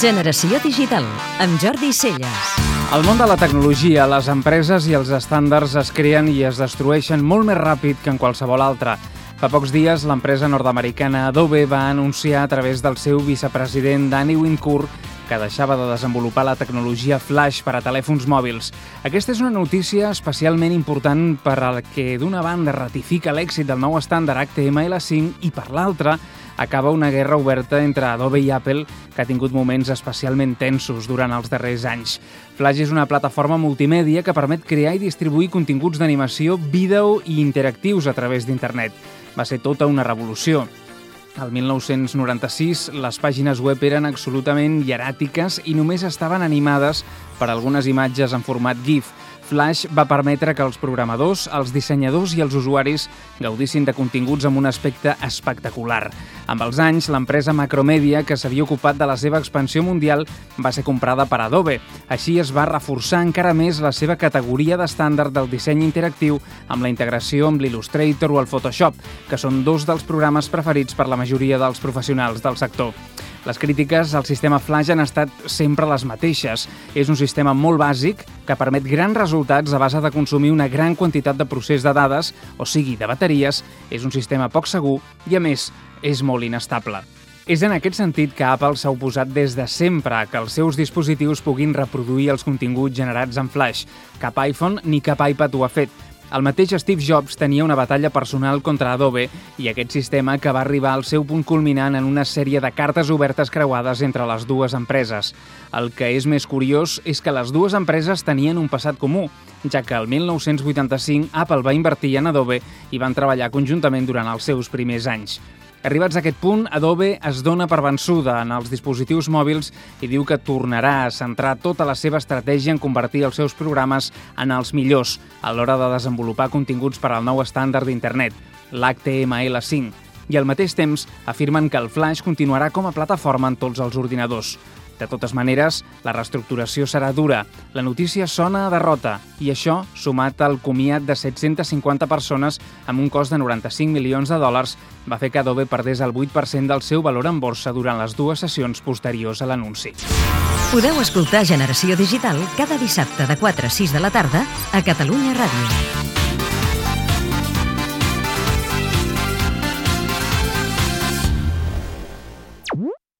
Generació Digital, amb Jordi Celles. Al món de la tecnologia, les empreses i els estàndards es creen i es destrueixen molt més ràpid que en qualsevol altra. Fa pocs dies, l'empresa nord-americana Adobe va anunciar a través del seu vicepresident Danny Wincourt que deixava de desenvolupar la tecnologia Flash per a telèfons mòbils. Aquesta és una notícia especialment important per al que d'una banda ratifica l'èxit del nou estàndard HTML5 i per l'altra acaba una guerra oberta entre Adobe i Apple que ha tingut moments especialment tensos durant els darrers anys. Flash és una plataforma multimèdia que permet crear i distribuir continguts d'animació, vídeo i interactius a través d'internet. Va ser tota una revolució. Al 1996, les pàgines web eren absolutament hieràtiques i només estaven animades per algunes imatges en format GIF. Flash va permetre que els programadors, els dissenyadors i els usuaris gaudissin de continguts amb un aspecte espectacular. Amb els anys, l'empresa Macromedia, que s'havia ocupat de la seva expansió mundial, va ser comprada per Adobe. Així es va reforçar encara més la seva categoria d'estàndard del disseny interactiu amb la integració amb l'Illustrator o el Photoshop, que són dos dels programes preferits per la majoria dels professionals del sector. Les crítiques al sistema Flash han estat sempre les mateixes. És un sistema molt bàsic que permet grans resultats a base de consumir una gran quantitat de procés de dades, o sigui, de bateries, és un sistema poc segur i, a més, és molt inestable. És en aquest sentit que Apple s'ha oposat des de sempre que els seus dispositius puguin reproduir els continguts generats en Flash. Cap iPhone ni cap iPad ho ha fet, el mateix Steve Jobs tenia una batalla personal contra Adobe i aquest sistema que va arribar al seu punt culminant en una sèrie de cartes obertes creuades entre les dues empreses. El que és més curiós és que les dues empreses tenien un passat comú, ja que el 1985 Apple va invertir en Adobe i van treballar conjuntament durant els seus primers anys. Arribats a aquest punt, Adobe es dona per vençuda en els dispositius mòbils i diu que tornarà a centrar tota la seva estratègia en convertir els seus programes en els millors a l'hora de desenvolupar continguts per al nou estàndard d'internet, l'HTML5, i al mateix temps afirmen que el Flash continuarà com a plataforma en tots els ordinadors. De totes maneres, la reestructuració serà dura. La notícia sona a derrota i això, sumat al comiat de 750 persones amb un cost de 95 milions de dòlars, va fer que Adobe perdés el 8% del seu valor en borsa durant les dues sessions posteriors a l'anunci. Podeu escoltar Generació Digital cada dissabte de 4 a 6 de la tarda a Catalunya Ràdio.